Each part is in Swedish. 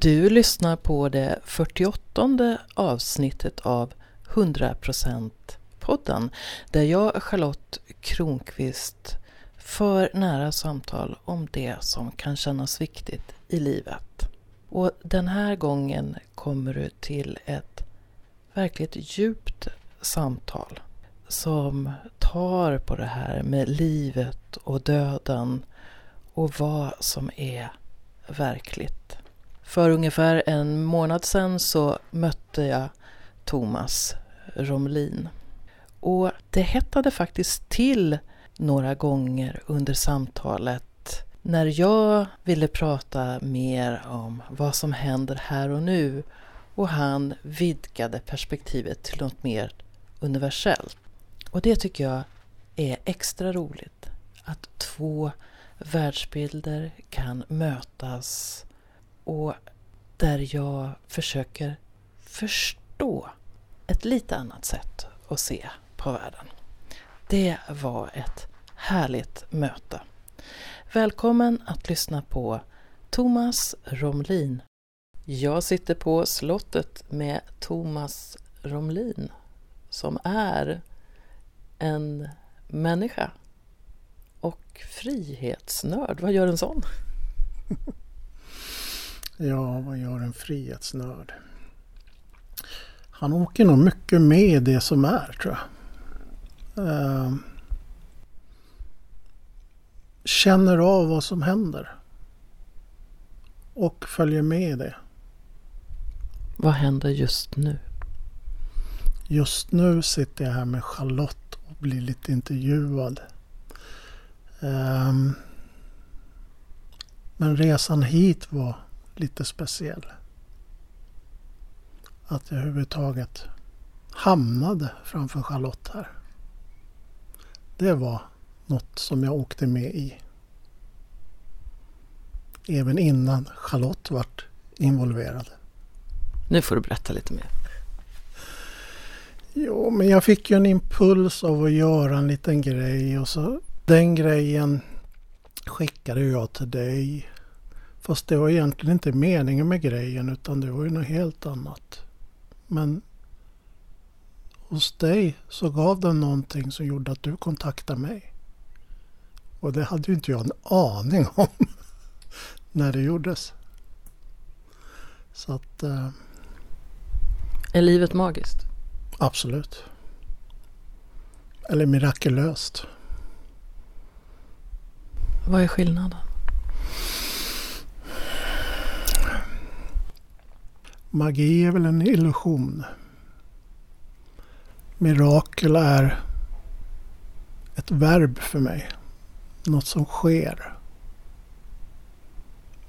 Du lyssnar på det 48 avsnittet av 100% podden där jag, Charlotte Kronqvist, för nära samtal om det som kan kännas viktigt i livet. Och den här gången kommer du till ett verkligt djupt samtal som tar på det här med livet och döden och vad som är verkligt. För ungefär en månad sedan så mötte jag Thomas Romlin. Och det hettade faktiskt till några gånger under samtalet när jag ville prata mer om vad som händer här och nu och han vidgade perspektivet till något mer universellt. Och det tycker jag är extra roligt. Att två världsbilder kan mötas och där jag försöker förstå ett lite annat sätt att se på världen. Det var ett härligt möte. Välkommen att lyssna på Thomas Romlin. Jag sitter på slottet med Thomas Romlin som är en människa och frihetsnörd. Vad gör en sån? Ja, vad gör en frihetsnörd? Han åker nog mycket med i det som är tror jag. Uh, känner av vad som händer. Och följer med i det. Vad händer just nu? Just nu sitter jag här med Charlotte och blir lite intervjuad. Um, men resan hit var lite speciell. Att jag överhuvudtaget hamnade framför Charlotte här. Det var något som jag åkte med i. Även innan Charlotte vart involverad. Nu får du berätta lite mer. Jo, men jag fick ju en impuls av att göra en liten grej och så den grejen skickade jag till dig. Fast det var egentligen inte meningen med grejen utan det var ju något helt annat. Men hos dig så gav den någonting som gjorde att du kontaktade mig. Och det hade ju inte jag en aning om när det gjordes. Så att... Eh, är livet magiskt? Absolut. Eller mirakulöst. Vad är skillnaden? Magi är väl en illusion. Mirakel är ett verb för mig. Något som sker.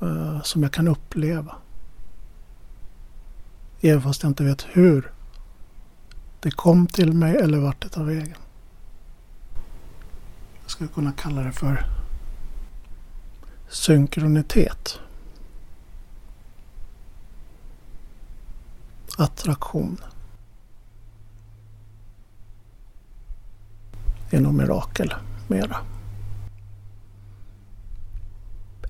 Eh, som jag kan uppleva. Även fast jag inte vet hur det kom till mig eller vart det tar vägen. Jag skulle kunna kalla det för synkronitet. Attraktion. Det är nog mirakel mera.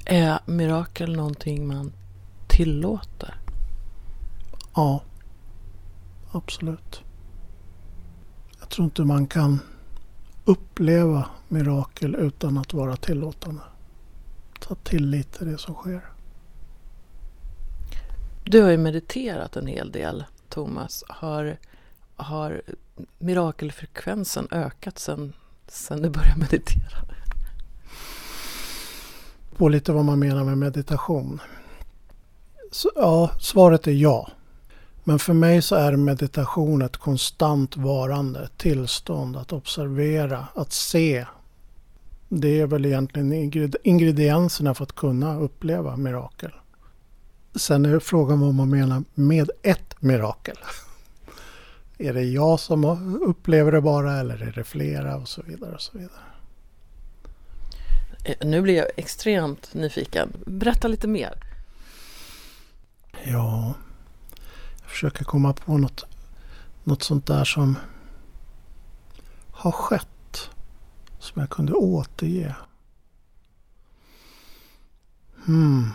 Är mirakel någonting man tillåter? Ja, absolut. Jag tror inte man kan uppleva mirakel utan att vara tillåtande. Ta tillit till det som sker. Du har ju mediterat en hel del, Thomas. Har, har mirakelfrekvensen ökat sen, sen du började meditera? På lite vad man menar med meditation. Så, ja, svaret är ja. Men för mig så är meditation ett konstant varande tillstånd att observera, att se. Det är väl egentligen ingredienserna för att kunna uppleva mirakel. Sen är frågan vad man menar med ett mirakel. Är det jag som upplever det bara eller är det flera och så vidare och så vidare. Eh, nu blir jag extremt nyfiken. Berätta lite mer. Ja, jag försöker komma på något, något sånt där som har skett. Som jag kunde återge. Hmm.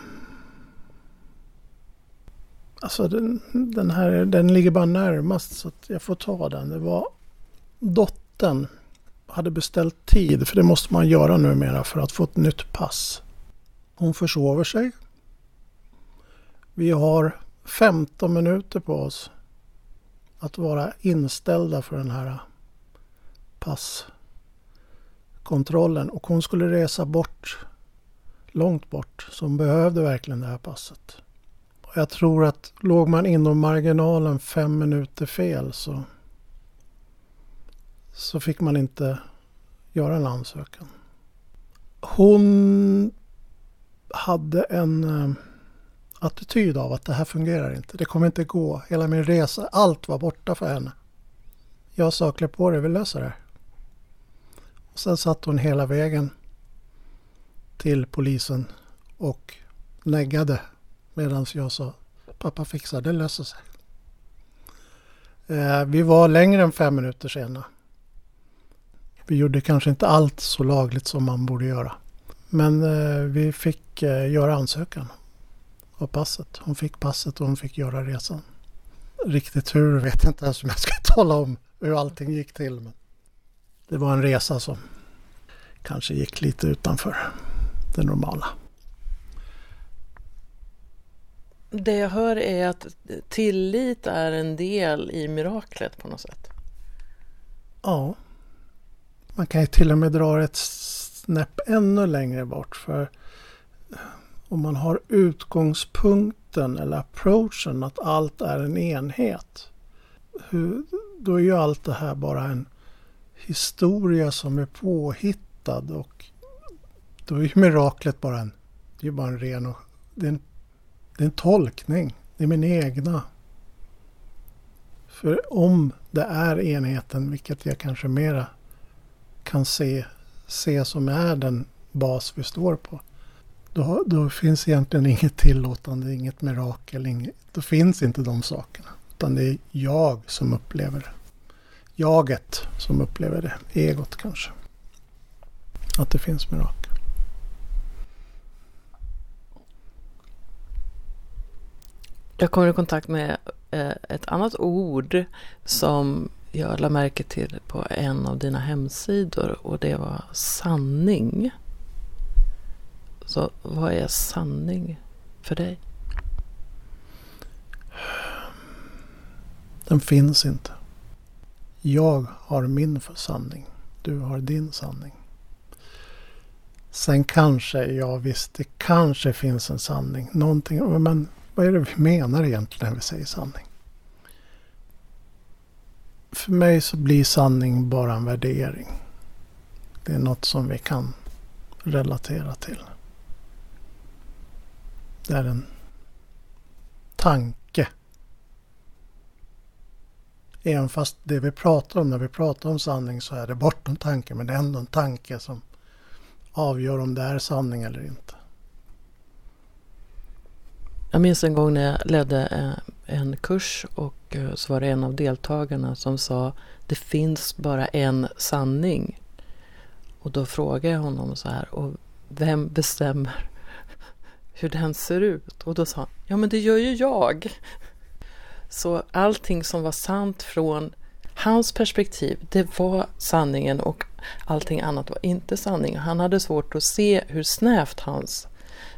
Alltså den, den här den ligger bara närmast så att jag får ta den. Det var dottern hade beställt tid, för det måste man göra numera för att få ett nytt pass. Hon försover sig. Vi har 15 minuter på oss att vara inställda för den här passkontrollen. Och hon skulle resa bort, långt bort, så hon behövde verkligen det här passet. Jag tror att låg man inom marginalen fem minuter fel så, så fick man inte göra en ansökan. Hon hade en eh, attityd av att det här fungerar inte. Det kommer inte gå. Hela min resa, allt var borta för henne. Jag sa klä på dig, vi löser det. Och sen satt hon hela vägen till polisen och neggade medan jag sa pappa fixar det, löser sig. Eh, vi var längre än fem minuter sena. Vi gjorde kanske inte allt så lagligt som man borde göra. Men eh, vi fick eh, göra ansökan av passet. Hon fick passet och hon fick göra resan. Riktigt hur vet jag inte ens om jag ska tala om hur allting gick till. Men det var en resa som kanske gick lite utanför det normala. Det jag hör är att tillit är en del i miraklet på något sätt. Ja. Man kan ju till och med dra ett snäpp ännu längre bort. För om man har utgångspunkten eller approachen att allt är en enhet. Hur, då är ju allt det här bara en historia som är påhittad och då är ju miraklet bara en, det är bara en ren och, det är en, det är en tolkning. Det är min egna. För om det är enheten, vilket jag kanske mera kan se, se som är den bas vi står på. Då, då finns egentligen inget tillåtande, inget mirakel, inget, då finns inte de sakerna. Utan det är jag som upplever det. Jaget som upplever det, egot kanske. Att det finns mirakel. Jag kommer i kontakt med eh, ett annat ord som jag lade märke till på en av dina hemsidor och det var sanning. Så vad är sanning för dig? Den finns inte. Jag har min sanning. Du har din sanning. Sen kanske, ja visst, det kanske finns en sanning. Någonting, men vad är det vi menar egentligen när vi säger sanning? För mig så blir sanning bara en värdering. Det är något som vi kan relatera till. Det är en tanke. Även fast det vi pratar om när vi pratar om sanning så är det bortom tanke. Men det är ändå en tanke som avgör om det är sanning eller inte. Jag minns en gång när jag ledde eh, en kurs och eh, så var det en av deltagarna som sa det finns bara en sanning. Och då frågade jag honom så här, och vem bestämmer hur den ser ut? Och då sa han, ja men det gör ju jag. Så allting som var sant från hans perspektiv, det var sanningen och allting annat var inte sanning. Han hade svårt att se hur snävt hans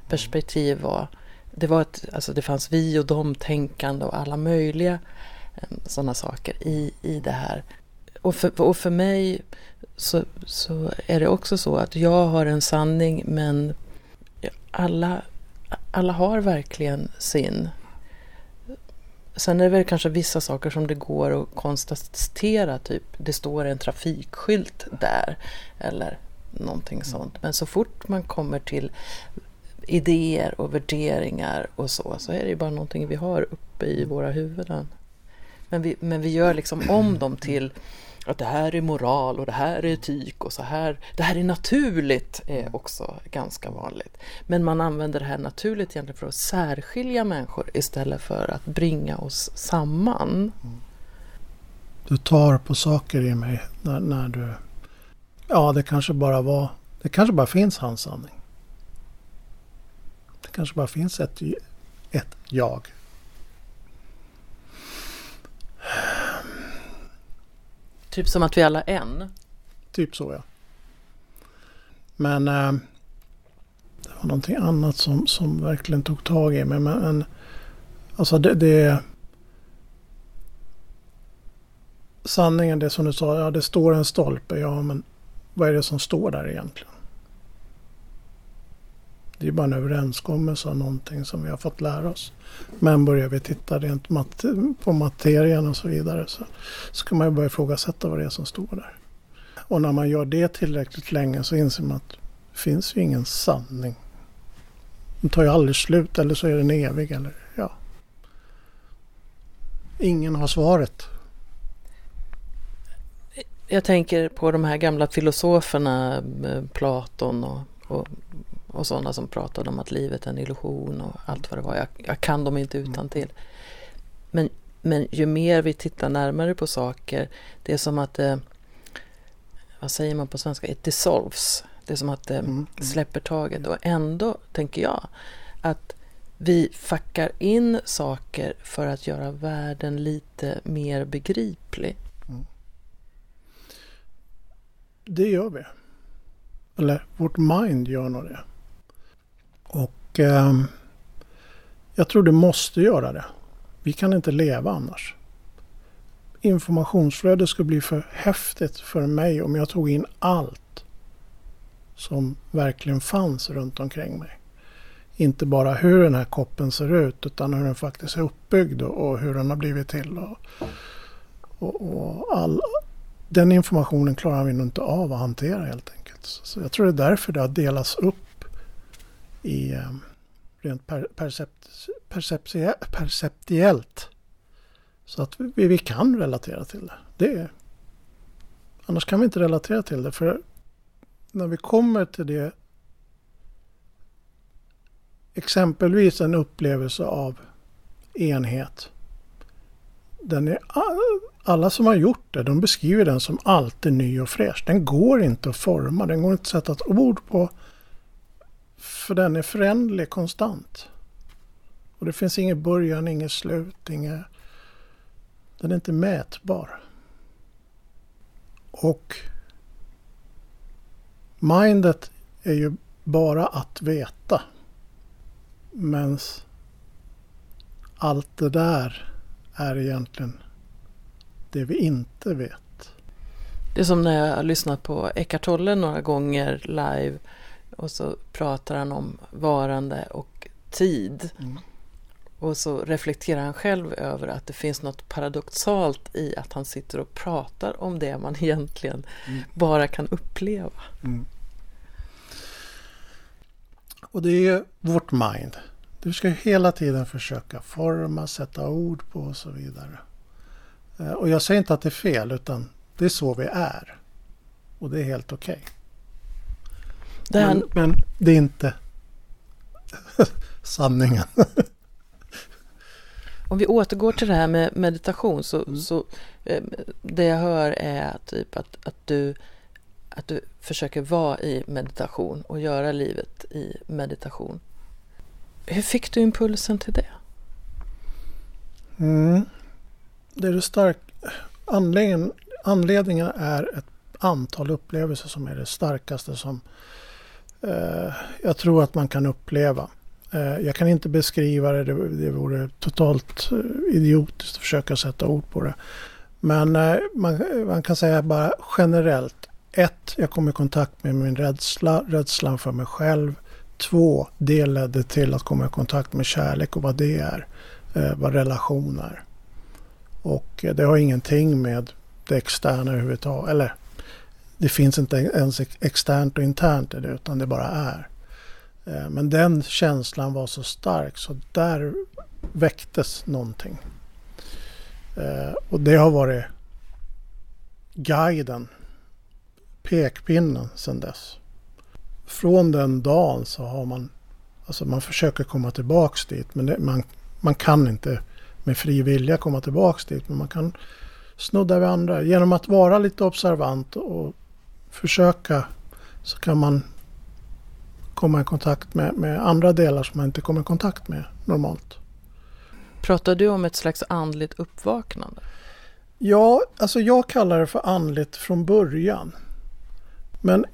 perspektiv var det, var ett, alltså det fanns vi och dem-tänkande och alla möjliga eh, sådana saker i, i det här. Och för, och för mig så, så är det också så att jag har en sanning men alla, alla har verkligen sin. Sen är det väl kanske vissa saker som det går att konstatera, typ det står en trafikskylt där eller någonting sånt. Men så fort man kommer till idéer och värderingar och så, så är det ju bara någonting vi har uppe i våra huvuden. Men vi, men vi gör liksom om dem till att det här är moral och det här är etik och så här. Det här är naturligt är också ganska vanligt. Men man använder det här naturligt egentligen för att särskilja människor istället för att bringa oss samman. Du tar på saker i mig när, när du... Ja, det kanske bara var... Det kanske bara finns hans sanning kanske bara finns ett, ett jag. Typ som att vi alla är en? Typ så ja. Men eh, det var någonting annat som, som verkligen tog tag i mig. Men, men alltså det, det... Sanningen, det som du sa, ja det står en stolpe. Ja men vad är det som står där egentligen? Det är bara en överenskommelse av någonting som vi har fått lära oss. Men börjar vi titta rent mat på materien och så vidare så, så kan man ju börja ifrågasätta vad det är som står där. Och när man gör det tillräckligt länge så inser man att det finns ju ingen sanning. Den tar ju aldrig slut eller så är den evig eller ja. Ingen har svaret. Jag tänker på de här gamla filosoferna, eh, Platon och, och, och sådana som pratade om att livet är en illusion och allt vad det var. Jag, jag kan dem inte utan mm. till. Men, men ju mer vi tittar närmare på saker, det är som att det, vad säger man på svenska, it dissolves. Det är som att det mm, mm. släpper taget och ändå tänker jag att vi fackar in saker för att göra världen lite mer begriplig. Mm. Det gör vi. Eller vårt mind gör nog det. Och eh, jag tror det måste göra det. Vi kan inte leva annars. Informationsflödet skulle bli för häftigt för mig om jag tog in allt som verkligen fanns runt omkring mig. Inte bara hur den här koppen ser ut utan hur den faktiskt är uppbyggd och hur den har blivit till. Och, och, och all, den informationen klarar vi nog inte av att hantera helt enkelt. Så jag tror det är därför det har delats upp i eh, rent per, percept, perceptie, perceptiellt. Så att vi, vi kan relatera till det. det annars kan vi inte relatera till det. För när vi kommer till det exempelvis en upplevelse av enhet. Den är, alla som har gjort det, de beskriver den som alltid ny och fräsch. Den går inte att forma, den går inte att sätta ett ord på. För den är förändlig konstant. Och det finns ingen början, inget slut, inget... Den är inte mätbar. Och mindet är ju bara att veta. Men allt det där är egentligen det vi inte vet. Det är som när jag har lyssnat på Eckart Tolle några gånger live och så pratar han om varande och tid. Mm. Och så reflekterar han själv över att det finns något paradoxalt i att han sitter och pratar om det man egentligen mm. bara kan uppleva. Mm. Och det är vårt mind. Du ska hela tiden försöka forma, sätta ord på och så vidare. Eh, och jag säger inte att det är fel utan det är så vi är. Och det är helt okej. Okay. Men, men, det är inte sanningen. Om vi återgår till det här med meditation så, mm. så eh, det jag hör är typ att, att, du, att du försöker vara i meditation och göra livet i meditation. Hur fick du impulsen till det? Mm. Det är det stark... Anledningen, anledningen är ett antal upplevelser som är det starkaste som Eh, jag tror att man kan uppleva. Eh, jag kan inte beskriva det, det, det vore totalt eh, idiotiskt att försöka sätta ord på det. Men man, man kan säga bara generellt. Ett, jag kom i kontakt med min rädsla, rädslan för mig själv. Två, det ledde till att komma i kontakt med kärlek och vad det är. vad relation är. Och det har ingenting med det externa överhuvudtaget. Eller det finns inte ens externt och internt i det utan det bara är. Eh, men den känslan var så stark så där väcktes någonting. Eh, och det har varit guiden, pekpinnen sedan dess. Från den dagen så har man, alltså man försöker komma tillbaks dit men det, man, man kan inte med fri vilja komma tillbaks dit. Men man kan snudda vid andra. Genom att vara lite observant och försöka så kan man komma i kontakt med, med andra delar som man inte kommer i kontakt med normalt. Pratar du om ett slags andligt uppvaknande? Ja, alltså jag kallar det för andligt från början. Men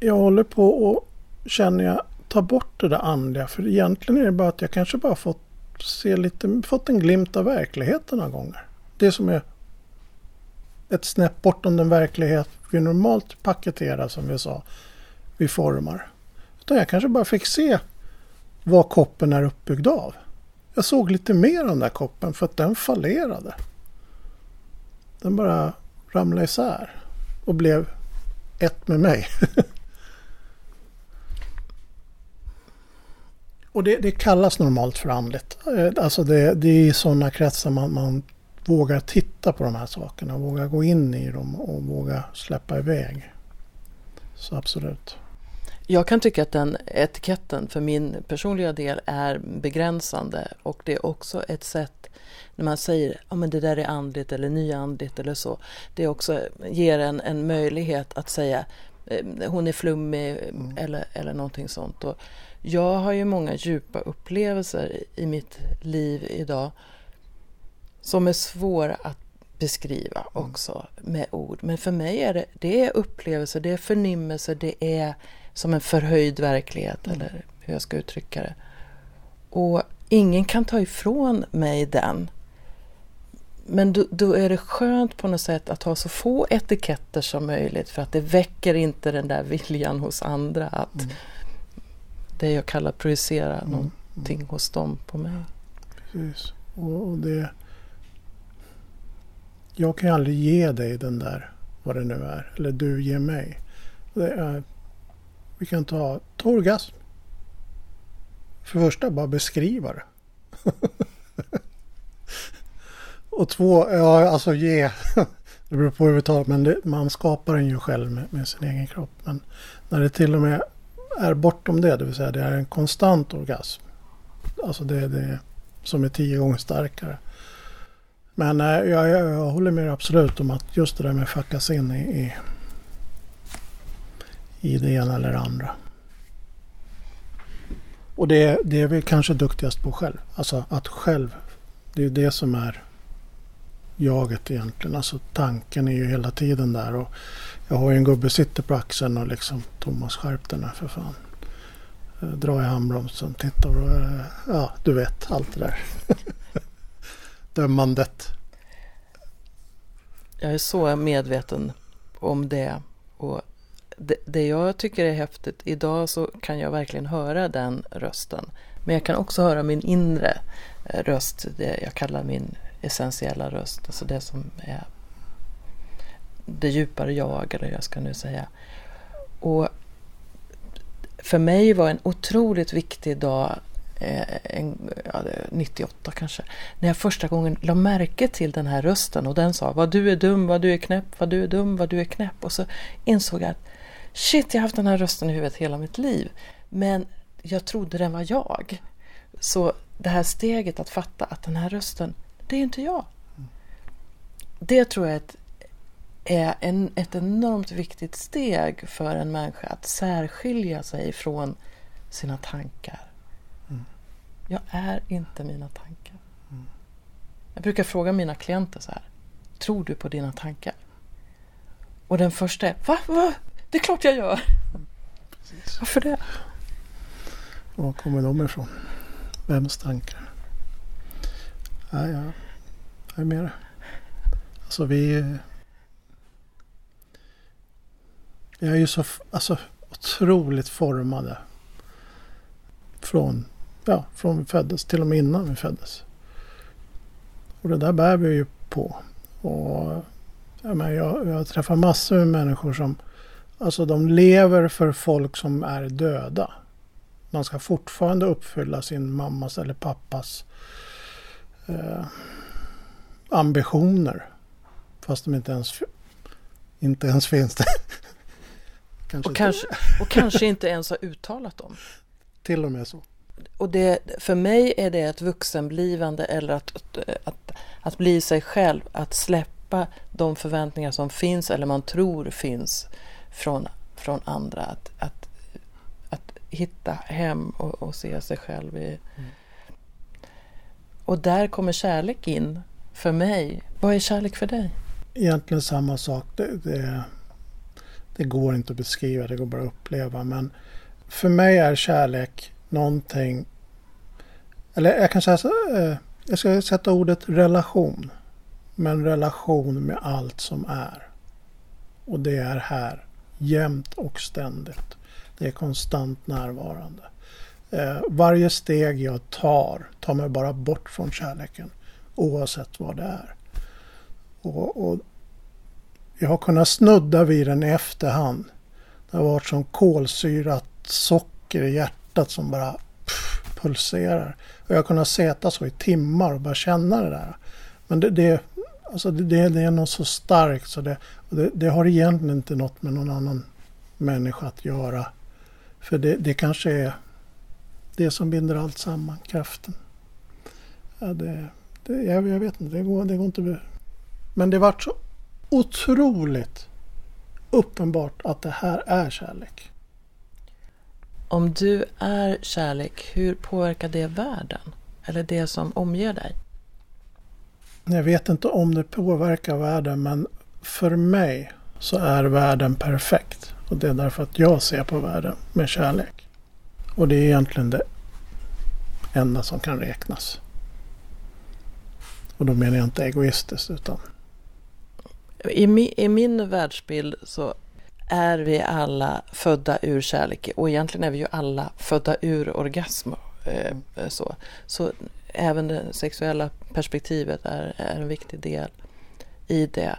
jag håller på och känner jag ta bort det där andliga. För egentligen är det bara att jag kanske bara fått se lite, fått en glimt av verkligheten några gånger. Det som är ett snäpp bortom den verklighet vi normalt paketerar som vi sa. Vi formar. Utan jag kanske bara fick se vad koppen är uppbyggd av. Jag såg lite mer av den där koppen för att den fallerade. Den bara ramlade isär och blev ett med mig. och det, det, kallas normalt för andligt. Eh, alltså det, det är i sådana kretsar man, man vågar titta på de här sakerna, vågar gå in i dem och våga släppa iväg. Så absolut. Jag kan tycka att den etiketten för min personliga del är begränsande och det är också ett sätt när man säger att ja, det där är andligt eller nyandligt eller så. Det också ger en, en möjlighet att säga eh, hon är flummig mm. eller, eller någonting sånt. Och jag har ju många djupa upplevelser i mitt liv idag som är svåra att beskriva mm. också med ord. Men för mig är det, det är upplevelser, det är förnimmelser, det är som en förhöjd verklighet mm. eller hur jag ska uttrycka det. Och ingen kan ta ifrån mig den. Men då, då, är det skönt på något sätt att ha så få etiketter som möjligt för att det väcker inte den där viljan hos andra att mm. det jag kallar projicera mm. någonting mm. hos dem på mig. Precis. Och det, jag kan ju aldrig ge dig den där, vad det nu är, eller du ger mig. Är, vi kan ta, ta orgasm. För det första, bara beskriva det. Och två, ja alltså ge. Det beror på hur vi tar men det, man skapar den ju själv med, med, sin egen kropp. Men när det till och med är bortom det, det vill säga det är en konstant orgasm. Alltså det är det som är tio gånger starkare. Men eh, jag, jag, jag håller med absolut om att just det där med att fuckas in i, i, i det ena eller det andra. Och det, det är vi kanske duktigast på själv. Alltså att själv, det är det som är jaget egentligen. Alltså tanken är ju hela tiden där. Och jag har ju en gubbe sitter på axeln och liksom Thomas skärp den för fan. Eh, dra i handbromsen, titta och eh, ja du vet allt det där. Dömandet. Jag är så medveten om det. Och det, det jag tycker är häftigt, idag så kan jag verkligen höra den rösten. Men jag kan också höra min inre röst, det jag kallar min essentiella röst, alltså det som är det djupare jag, eller jag ska nu säga. Och för mig var en otroligt viktig dag, Eh, en, ja, 98 kanske, när jag första gången la märke till den här rösten och den sa vad du är dum, vad du är knäpp, vad du är dum, vad du är knäpp. Och så insåg jag att shit, jag har haft den här rösten i huvudet hela mitt liv. Men jag trodde den var jag. Så det här steget att fatta att den här rösten, det är inte jag. Det tror jag är en, ett enormt viktigt steg för en människa att särskilja sig från sina tankar. Mm. Jag är inte mina tankar. Mm. Jag brukar fråga mina klienter så här. Tror du på dina tankar? Och den första är, va? va? Det är klart jag gör. Precis. Varför det? Var kommer de ifrån? Vems tankar? Ja, ja. Jag är med Alltså vi... Vi är ju så alltså, otroligt formade. Från, ja, från vi föddes, till och med innan vi föddes. Och det där bär vi ju på. Och jag, menar, jag, jag träffar massor med människor som Alltså de lever för folk som är döda. Man ska fortfarande uppfylla sin mammas eller pappas eh, ambitioner. Fast de inte ens, inte ens finns där. kanske och, kanske, och kanske inte ens har uttalat dem. Till och med så. Och det, för mig är det ett vuxenblivande eller att, att, att, bli sig själv, att släppa de förväntningar som finns eller man tror finns från, från andra. Att, att, att hitta hem och, och se sig själv i... Mm. Och där kommer kärlek in för mig. Vad är kärlek för dig? egentligen samma sak. Det, det, det går inte att beskriva, det går bara att uppleva. Men för mig är kärlek någonting... Eller jag kan säga så, eh, Jag ska sätta ordet relation. Men relation med allt som är. Och det är här. Jämt och ständigt. Det är konstant närvarande. Eh, varje steg jag tar tar mig bara bort från kärleken. Oavsett vad det är. Och, och jag har kunnat snudda vid den i efterhand. Det har varit som kolsyrat socker i hjärtat som bara pff, pulserar. Och jag har kunnat sätta så i timmar och bara känna det där. Men det, det, alltså det, det är något så starkt så det, det, det, har egentligen inte något med någon annan människa att göra. För det, det kanske är det som binder allt samman, kraften. Ja, det, det, jag, jag vet inte, det går, det går inte... Men det vart så otroligt uppenbart att det här är kärlek. Om du är kärlek, hur påverkar det världen? Eller det som omger dig? Jag vet inte om det påverkar världen men för mig så är världen perfekt. Och det är därför att jag ser på världen med kärlek. Och det är egentligen det enda som kan räknas. Och då menar jag inte egoistiskt utan... I, mi, I min världsbild så är vi alla födda ur kärlek och egentligen är vi ju alla födda ur orgasm. Eh, så. så även det sexuella perspektivet är, är en viktig del i det.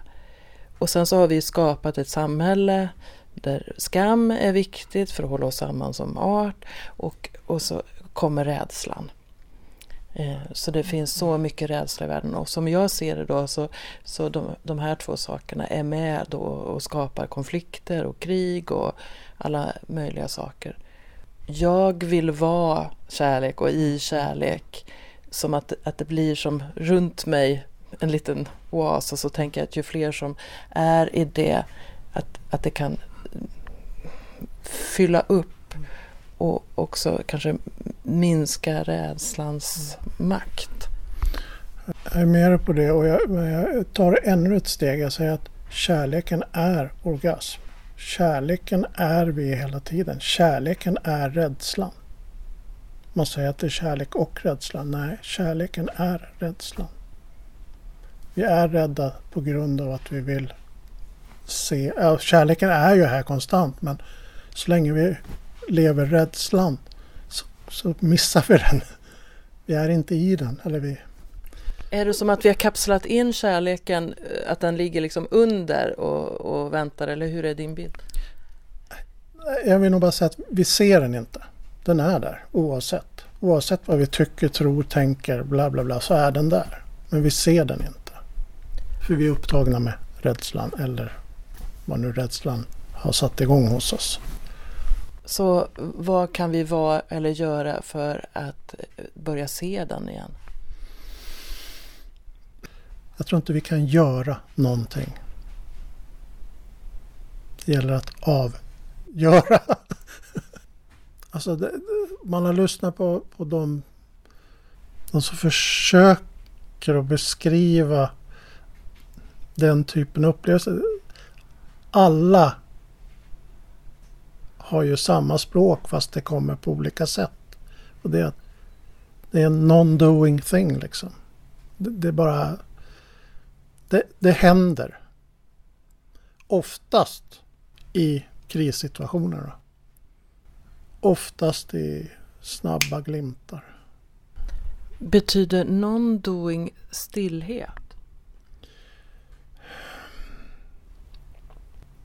Och sen så har vi skapat ett samhälle där skam är viktigt för att hålla oss samman som art och, och så kommer rädslan. Eh, så det finns så mycket rädsla i världen. Och som jag ser det då så, så de, de här två sakerna är med då och skapar konflikter och krig och alla möjliga saker. Jag vill vara kärlek och i kärlek. Som att, att det blir som runt mig en liten oas och så tänker jag att ju fler som är i det att, att det kan fylla upp och också kanske minska rädslans makt. Jag är med på det och jag, jag tar ännu ett steg. Jag säger att kärleken är orgasm. Kärleken är vi hela tiden. Kärleken är rädslan. Man säger att det är kärlek och rädsla. Nej, kärleken är rädslan. Vi är rädda på grund av att vi vill se... Ja, kärleken är ju här konstant men så länge vi lever rädslan så, så missar vi den. Vi är inte i den. Eller vi... Är det som att vi har kapslat in kärleken, eh, att den ligger liksom under och, och väntar eller hur är din bild? Jag vill nog bara säga att vi ser den inte. Den är där oavsett. Oavsett vad vi tycker, tror, tänker, bla bla bla så är den där. Men vi ser den inte. För vi är upptagna med rädslan eller vad nu rädslan har satt igång hos oss. Så vad kan vi vara eller göra för att eh, börja se den igen? Jag tror inte vi kan göra någonting. Det gäller att avgöra. alltså det, man har lyssnat på, på de, de som försöker att beskriva den typen av upplevelser. Alla har ju samma språk fast det kommer på olika sätt. Och det, är, det är en non-doing thing liksom. Det, det är bara... Det, det händer. Oftast i krissituationer. Då. Oftast i snabba glimtar. Betyder non-doing stillhet?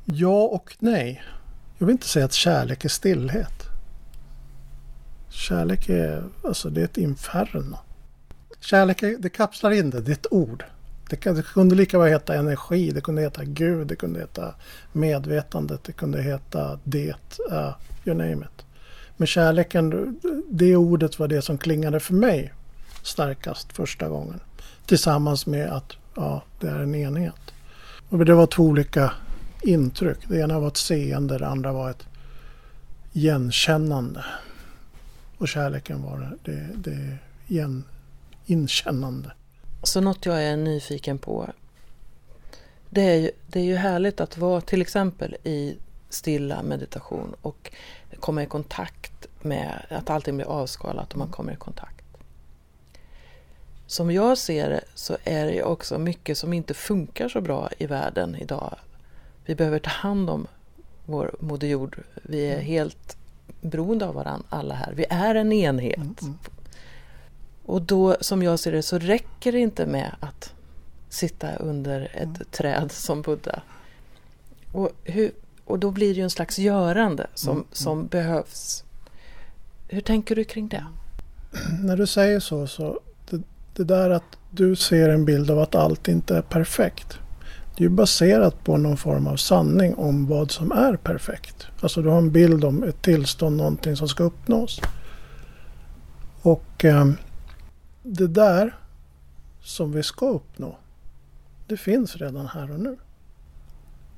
Ja och nej. Jag vill inte säga att kärlek är stillhet. Kärlek är, alltså det är ett inferno. Kärlek, är, det kapslar in det, det är ett ord. Det, det kunde lika väl heta energi, det kunde heta Gud, det kunde heta medvetandet, det kunde heta det, uh, you name it. Men kärleken, det ordet var det som klingade för mig starkast första gången. Tillsammans med att ja, det är en enhet. Och det var två olika intryck. Det ena var ett seende, det andra var ett igenkännande. Och kärleken var det, det igen, inkännande. Så något jag är nyfiken på. Det är, ju, det är ju härligt att vara till exempel i stilla meditation och komma i kontakt med att allting blir avskalat och man kommer i kontakt. Som jag ser det så är det också mycket som inte funkar så bra i världen idag. Vi behöver ta hand om vår Moder Jord. Vi är mm. helt beroende av varandra alla här. Vi är en enhet. Mm, mm. Och då, som jag ser det, så räcker det inte med att sitta under ett mm. träd som Buddha. Och, hur, och då blir det ju en slags görande som, mm. som behövs. Hur tänker du kring det? När du säger så, så det, det där att du ser en bild av att allt inte är perfekt. Det är ju baserat på någon form av sanning om vad som är perfekt. Alltså du har en bild om ett tillstånd, någonting som ska uppnås. Och eh, det där som vi ska uppnå, det finns redan här och nu.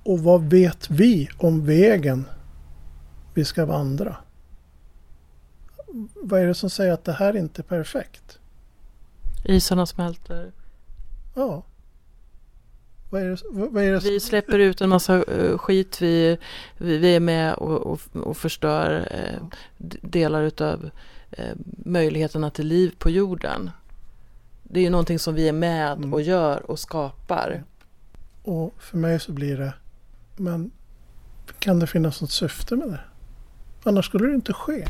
Och vad vet vi om vägen vi ska vandra? Vad är det som säger att det här inte är perfekt? Isarna smälter. Ja. Vad är det, vad är det Vi släpper ut en massa uh, skit. Vi, vi, vi, är med och, och, och förstör uh, delar utav uh, möjligheterna till liv på jorden. Det är ju någonting som vi är med mm. och gör och skapar. Och för mig så blir det, men kan det finnas något syfte med det? Annars skulle det inte ske.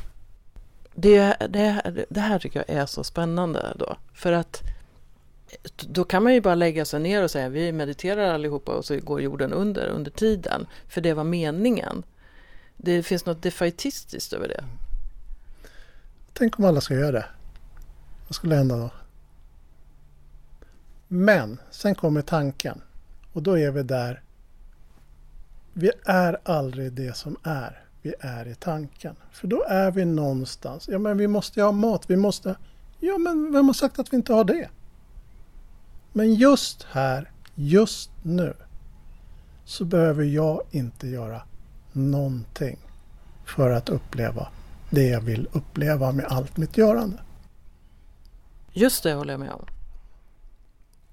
Det, det, det här tycker jag är så spännande då. För att då kan man ju bara lägga sig ner och säga vi mediterar allihopa och så går jorden under under tiden. För det var meningen. Det finns något defaitistiskt över det. Mm. Tänk om alla ska göra det. Vad skulle hända då? Men sen kommer tanken. Och då är vi där. Vi är aldrig det som är. Vi är i tanken. För då är vi någonstans. Ja men vi måste ha mat. Vi måste. Ja men vem har sagt att vi inte har det? Men just här, just nu, så behöver jag inte göra någonting för att uppleva det jag vill uppleva med allt mitt görande. Just det håller jag med om.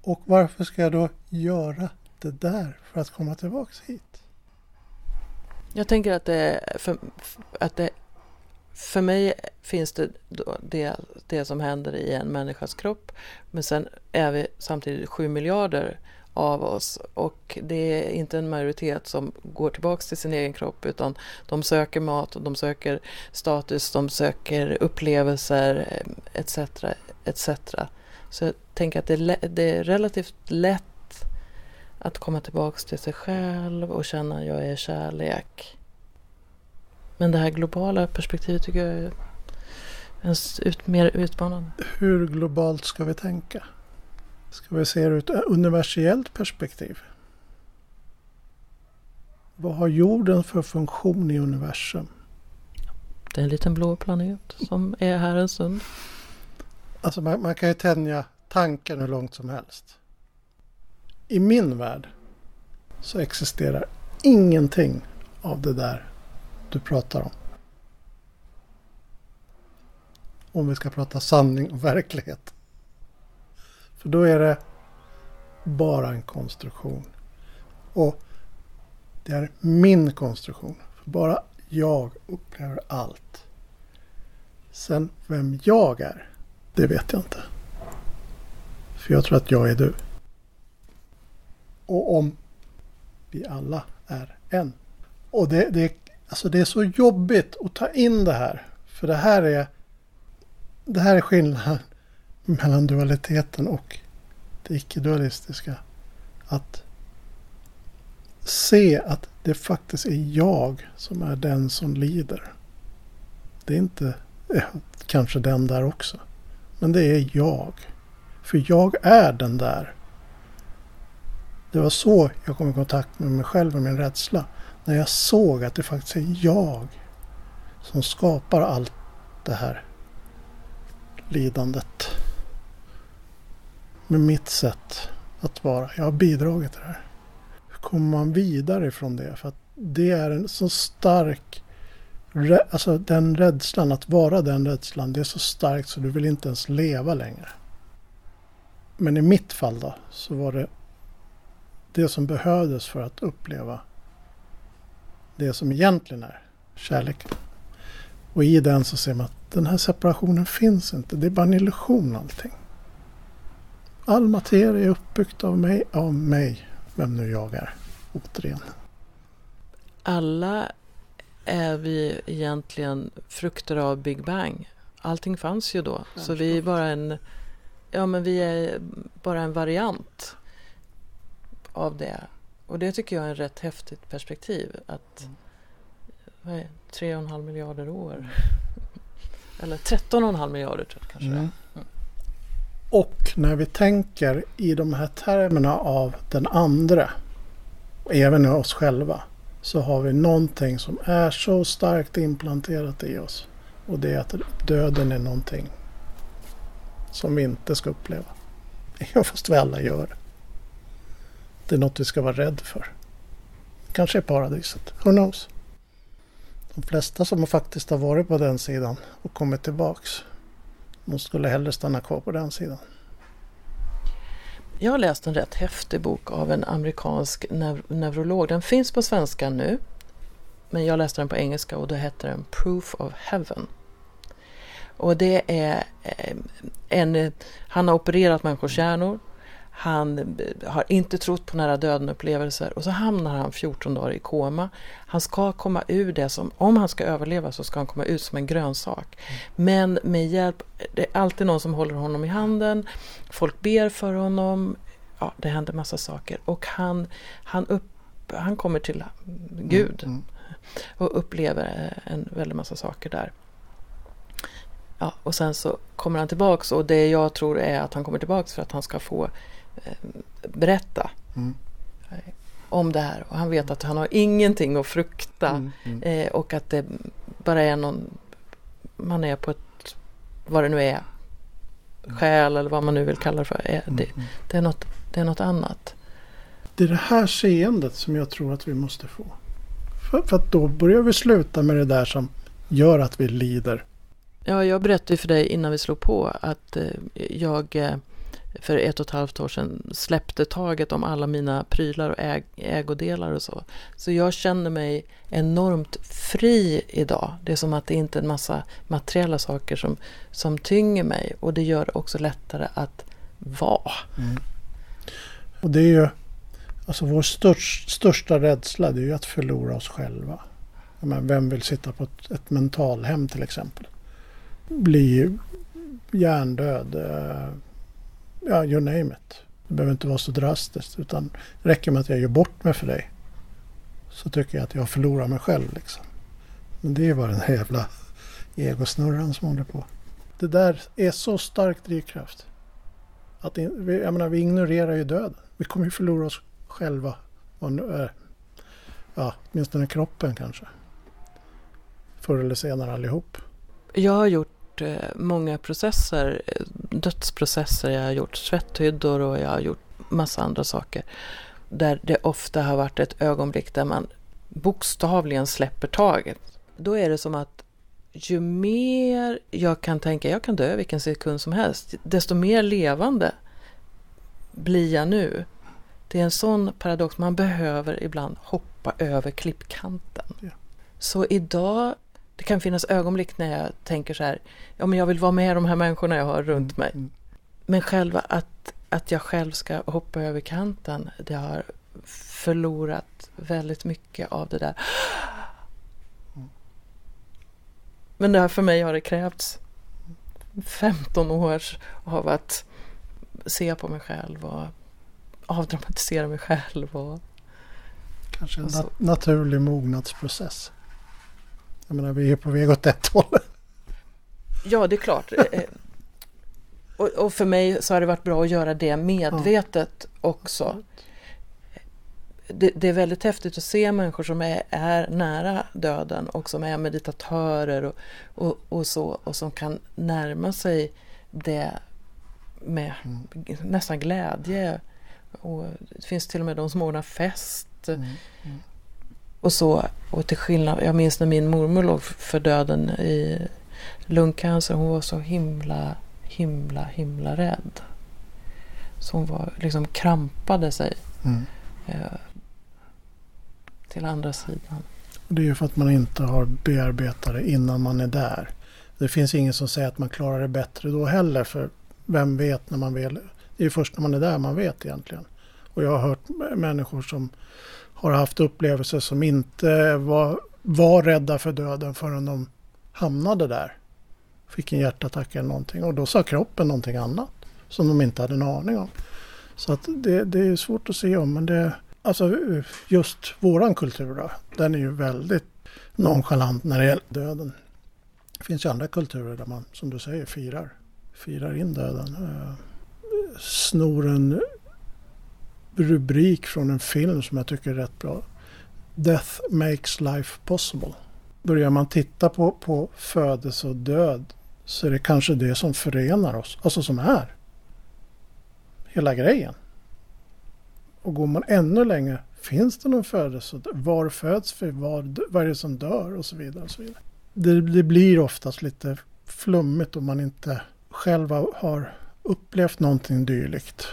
Och varför ska jag då göra det där för att komma tillbaks hit? Jag tänker att det, för, att det för mig finns det det, det som händer i en människas kropp. Men sen är vi samtidigt sju miljarder av oss och det är inte en majoritet som går tillbaks till sin egen kropp utan de söker mat, de söker status, de söker upplevelser etc. etc. Så jag tänker att det är, det är relativt lätt att komma tillbaks till sig själv och känna att jag är kärlek. Men det här globala perspektivet tycker jag är ut, mer utmanande. Hur globalt ska vi tänka? Ska vi se det ur ett universellt perspektiv? Vad har jorden för funktion i universum? Det är en liten blå planet som är här en stund. Alltså man, man kan ju tänja tanken hur långt som helst. I min värld så existerar ingenting av det där du pratar om. Om vi ska prata sanning och verklighet. För då är det bara en konstruktion. Och det är min konstruktion. För bara jag upplever allt. Sen vem jag är, det vet jag inte. För jag tror att jag är du. Och om vi alla är en. Och det, det Alltså det är så jobbigt att ta in det här. För det här är, det här är skillnaden mellan dualiteten och det icke-dualistiska. Att se att det faktiskt är jag som är den som lider. Det är inte eh, kanske den där också. Men det är jag. För jag är den där. Det var så jag kom i kontakt med mig själv och min rädsla. När jag såg att det faktiskt är jag som skapar allt det här lidandet. Med mitt sätt att vara. Jag har bidragit till det här. Hur kommer man vidare ifrån det? För att det är en så stark... Alltså den rädslan, att vara den rädslan, det är så starkt så du vill inte ens leva längre. Men i mitt fall då, så var det det som behövdes för att uppleva det som egentligen är kärleken. Och i den så ser man att den här separationen finns inte. Det är bara en illusion allting. All materia är uppbyggt av mig, av mig, vem nu jag är. Återigen. Alla är vi egentligen frukter av Big Bang. Allting fanns ju då. Så vi är bara en, ja, men vi är bara en variant av det. Och det tycker jag är ett rätt häftigt perspektiv. Att mm. vad är, tre och en halv miljarder år. Eller 13,5 miljarder tror jag kanske mm. Mm. Och när vi tänker i de här termerna av den andra, och även i oss själva, så har vi någonting som är så starkt implanterat i oss. Och det är att döden är någonting som vi inte ska uppleva. Fast vi alla gör det. Det är något vi ska vara rädd för. Kanske är paradiset. Who knows? De flesta som faktiskt har varit på den sidan och kommit tillbaks. De skulle hellre stanna kvar på den sidan. Jag har läst en rätt häftig bok av en amerikansk neur neurolog. Den finns på svenska nu. Men jag läste den på engelska och då hette den Proof of Heaven. Och det är eh, en, han har opererat människors hjärnor. Han har inte trott på nära döden-upplevelser och så hamnar han 14 dagar i koma. Han ska komma ur det som, om han ska överleva så ska han komma ut som en grönsak. Mm. Men med hjälp, det är alltid någon som håller honom i handen, folk ber för honom, ja det händer massa saker och han, han, upp, han kommer till Gud mm. Mm. och upplever en väldig massa saker där. Ja, och sen så kommer han tillbaks och det jag tror är att han kommer tillbaks för att han ska få eh, berätta mm. Eh, om det här. Och han vet att han har ingenting att frukta mm, mm. Eh, och att det bara är någon, man är på ett, vad det nu är, själ eller vad man nu vill kalla det för. Eh, det, mm, det, är något, det är något annat. Det är det här seendet som jag tror att vi måste få. För, för att då börjar vi sluta med det där som gör att vi lider Ja, jag berättade för dig innan vi slog på att eh, jag eh, för ett och ett halvt år sedan släppte taget om alla mina prylar och äg ägodelar och så. Så jag känner mig enormt fri idag. Det är som att det inte är en massa materiella saker som, som tynger mig och det gör det också lättare att vara. Mm. Och det är ju, alltså vår störst, största rädsla det är ju att förlora oss själva. Men vem vill sitta på ett, ett mentalhem till exempel? bli hjärndöd. Eh, Ja, you name it. Det behöver inte vara så drastiskt utan det räcker med att jag gör bort mig för dig. Så tycker jag att jag förlorar mig själv liksom. Men det är bara den här jävla egosnurran som håller på. Det där är så stark drivkraft. Att vi, jag menar, vi ignorerar ju döden. Vi kommer ju förlora oss själva. Eh, ja, åtminstone kroppen kanske. Förr eller senare allihop. Jag har gjort Eh, många processer, eh, dödsprocesser, jag har gjort svetthyddor och jag har gjort massa andra saker. Där det ofta har varit ett ögonblick där man bokstavligen släpper taget. Då är det som att ju mer jag kan tänka, jag kan dö vilken sekund som helst, desto mer levande blir jag nu. Det är en sån paradox, man behöver ibland hoppa över klippkanten. Ja. Så idag det kan finnas ögonblick när jag tänker så här, ja men jag vill vara med de här människorna jag har runt mig. Mm. Men själva att, att jag själv ska hoppa över kanten, det har förlorat väldigt mycket av det där. Men där för mig har det krävts 15 år av att se på mig själv och avdramatisera mig själv. Och, Kanske en nat naturlig mognadsprocess. Jag menar, vi är på väg åt ett håll. Ja, det är klart. Eh, eh, och, och, för mig så har det varit bra att göra det medvetet ja. också. Det, det, är väldigt häftigt att se människor som är, är nära döden och som är meditatörer och, och, och, så och som kan närma sig det med nästan glädje. Och det finns till och med de som ordnar fest. Mm. Mm. Och så, och till skillnad, jag minns när min mormor låg för döden i lungcancer. Hon var så himla, himla, himla rädd. Så hon var, liksom krampade sig. Mm. eh, till andra sidan. Det är ju för att man inte har bearbetat det innan man är där. Det finns ingen som säger att man klarar det bättre då heller. För vem vet när man vill. Det är ju först när man är där man vet egentligen. Och jag har hört människor som har haft upplevelser som inte var, var rädda för döden förrän de hamnade där. Fick en hjärtattack eller någonting. Och då sa kroppen någonting annat. Som de inte hade en aning om. Så att det, det är svårt att se om. Men det, alltså just våran kultur då, den är ju väldigt nonchalant när det gäller döden. Det finns ju andra kulturer där man, som du säger, firar, firar in döden. Eh, Snor en rubrik från en film som jag tycker är rätt bra. Death makes life possible. Börjar man titta på, på födelse och död så är det kanske det som förenar oss, alltså som är hela grejen. Och går man ännu längre, finns det någon födelse? Var föds vi? Vad, vad är det som dör? Och så vidare. Och så vidare. Det, det blir oftast lite flummigt om man inte själv har upplevt någonting dylikt.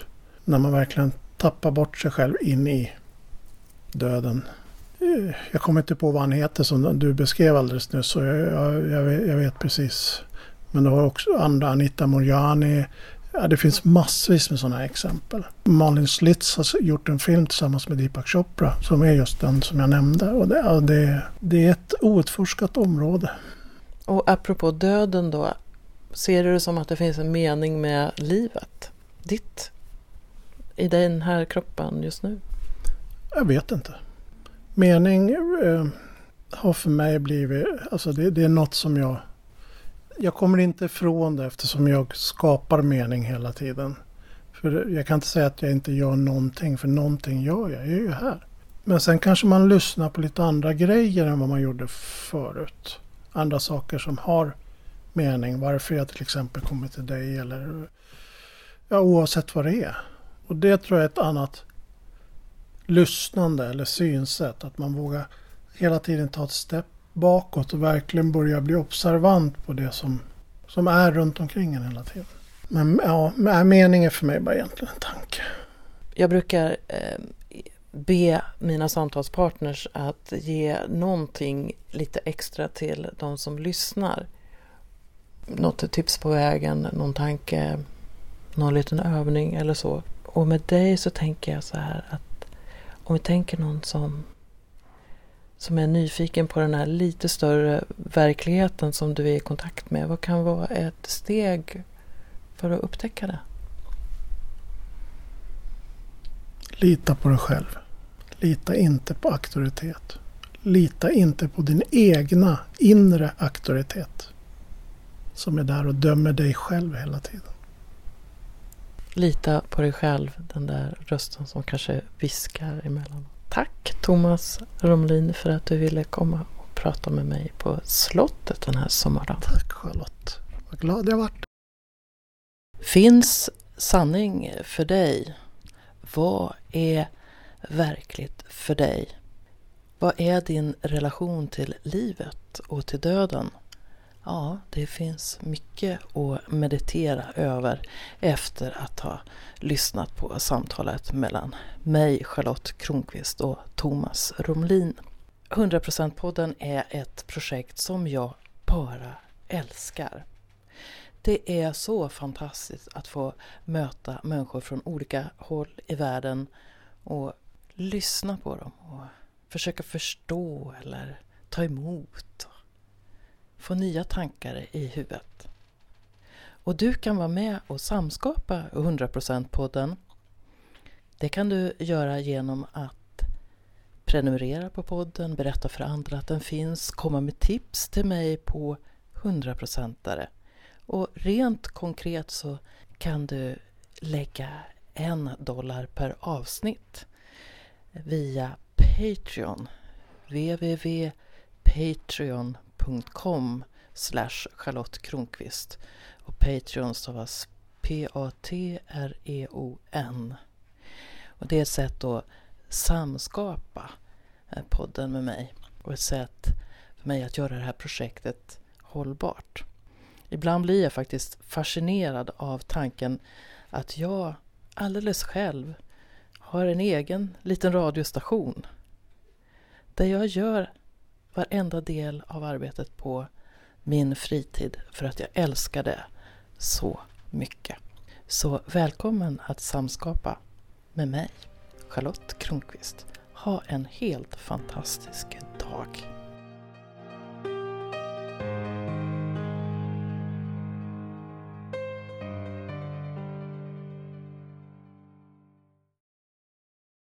När man verkligen tappar bort sig själv in i döden. Jag kommer inte på vad han heter som du beskrev alldeles nyss. Så jag, jag, jag, vet, jag vet precis. Men det har också andra, Anita Moriani, Ja, det finns massvis med sådana exempel. Malin Slitz har gjort en film tillsammans med Deepak Chopra som är just den som jag nämnde. Och det, ja, det, det är ett outforskat område. Och apropå döden då. Ser du det som att det finns en mening med livet? Ditt? I den här kroppen just nu? Jag vet inte. Mening eh, har för mig blivit, alltså det, det är något som jag jag kommer inte ifrån det eftersom jag skapar mening hela tiden. För jag kan inte säga att jag inte gör någonting, för någonting gör jag. Jag är ju här. Men sen kanske man lyssnar på lite andra grejer än vad man gjorde förut. Andra saker som har mening. Varför jag till exempel kommer till dig eller ja, oavsett vad det är. Och det tror jag är ett annat lyssnande eller synsätt. Att man vågar hela tiden ta ett steg bakåt och verkligen börja bli observant på det som, som är runt omkring en hela tiden. Men ja, meningen för mig bara egentligen en tanke. Jag brukar eh, be mina samtalspartners att ge någonting lite extra till de som lyssnar. Något tips på vägen, någon tanke, någon liten övning eller så. Och med dig så tänker jag så här att om vi tänker någon som som är nyfiken på den här lite större verkligheten som du är i kontakt med. Vad kan vara ett steg för att upptäcka det? Lita på dig själv. Lita inte på auktoritet. Lita inte på din egna inre auktoritet. Som är där och dömer dig själv hela tiden. Lita på dig själv, den där rösten som kanske viskar emellanåt. Tack Thomas Romlin för att du ville komma och prata med mig på slottet den här sommaren. Tack Charlotte. Vad glad jag vart. Finns sanning för dig? Vad är verkligt för dig? Vad är din relation till livet och till döden? Ja, det finns mycket att meditera över efter att ha lyssnat på samtalet mellan mig, Charlotte Kronqvist och Thomas Romlin. 100%-podden är ett projekt som jag bara älskar. Det är så fantastiskt att få möta människor från olika håll i världen och lyssna på dem och försöka förstå eller ta emot få nya tankar i huvudet. Och du kan vara med och samskapa 100%-podden. Det kan du göra genom att prenumerera på podden, berätta för andra att den finns, komma med tips till mig på 100%are. Och rent konkret så kan du lägga en dollar per avsnitt via Patreon. www.patreon.com patreon.com slash Charlotte Kronqvist och Patreon stavas P-A-T-R-E-O-N. Och det är ett sätt att samskapa eh, podden med mig och ett sätt för mig att göra det här projektet hållbart. Ibland blir jag faktiskt fascinerad av tanken att jag alldeles själv har en egen liten radiostation där jag gör varenda del av arbetet på min fritid för att jag älskar det så mycket. Så välkommen att samskapa med mig, Charlotte Kronqvist. Ha en helt fantastisk dag.